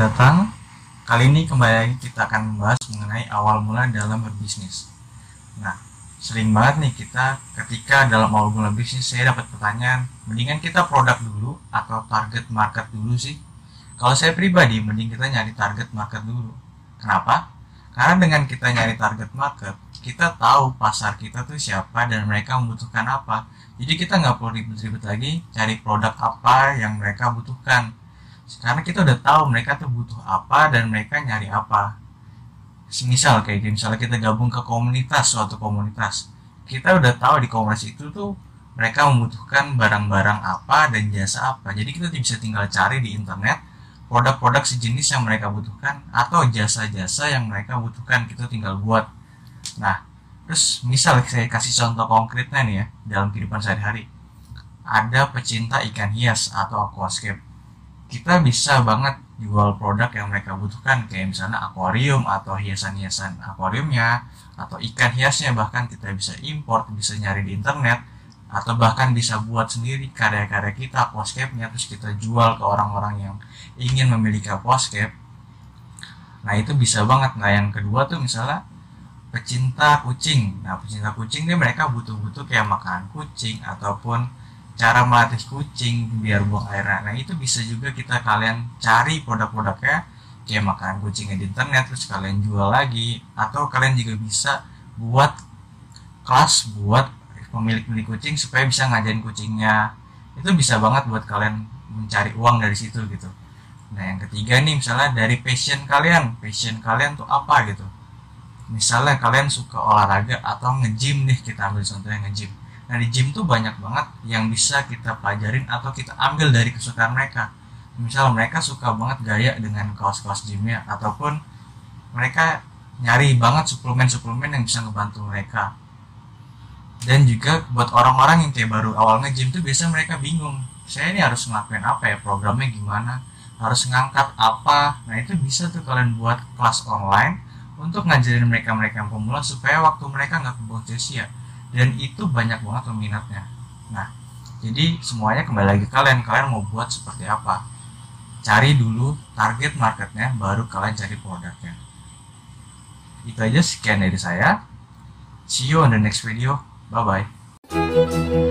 datang. Kali ini kembali lagi kita akan membahas mengenai awal mula dalam berbisnis. Nah, sering banget nih kita ketika dalam awal mula bisnis saya dapat pertanyaan, mendingan kita produk dulu atau target market dulu sih? Kalau saya pribadi, mending kita nyari target market dulu. Kenapa? Karena dengan kita nyari target market, kita tahu pasar kita tuh siapa dan mereka membutuhkan apa. Jadi kita nggak perlu ribet-ribet lagi cari produk apa yang mereka butuhkan karena kita udah tahu mereka tuh butuh apa dan mereka nyari apa. Misal kayak gini misalnya kita gabung ke komunitas suatu komunitas. Kita udah tahu di komunitas itu tuh mereka membutuhkan barang-barang apa dan jasa apa. Jadi kita bisa tinggal cari di internet produk-produk sejenis yang mereka butuhkan atau jasa-jasa yang mereka butuhkan kita tinggal buat. Nah terus misal saya kasih contoh konkretnya nih ya dalam kehidupan sehari-hari. Ada pecinta ikan hias atau aquascape kita bisa banget jual produk yang mereka butuhkan kayak misalnya akuarium atau hiasan-hiasan akuariumnya atau ikan hiasnya bahkan kita bisa import bisa nyari di internet atau bahkan bisa buat sendiri karya-karya kita aquascape-nya terus kita jual ke orang-orang yang ingin memiliki aquascape. Nah itu bisa banget. Nah yang kedua tuh misalnya pecinta kucing. Nah pecinta kucing ini mereka butuh-butuh kayak makan kucing ataupun cara melatih kucing biar buang air. Nah itu bisa juga kita kalian cari produk-produknya. Kayak makan kucingnya di internet terus kalian jual lagi. Atau kalian juga bisa buat kelas buat pemilik-pemilik kucing supaya bisa ngajarin kucingnya. Itu bisa banget buat kalian mencari uang dari situ gitu. Nah yang ketiga nih misalnya dari passion kalian. Passion kalian tuh apa gitu? Misalnya kalian suka olahraga atau nge-gym nih kita ambil contohnya nge-gym Di gym tuh banyak banget yang bisa kita pelajarin atau kita ambil dari kesukaan mereka. Misal mereka suka banget gaya dengan kaos-kaos gymnya ataupun mereka nyari banget suplemen-suplemen yang bisa ngebantu mereka. Dan juga buat orang-orang yang kayak baru awal nge-gym tuh biasa mereka bingung. Saya ini harus ngelakuin apa ya, programnya gimana, harus ngangkat apa. Nah itu bisa tuh kalian buat kelas online untuk ngajarin mereka-mereka yang pemula supaya waktu mereka nggak kebuang sia-sia dan itu banyak banget peminatnya. Nah jadi semuanya kembali lagi kalian. Kalian mau buat seperti apa? Cari dulu target marketnya baru kalian cari produknya. Itu aja sekian dari saya. See you on the next video. Bye bye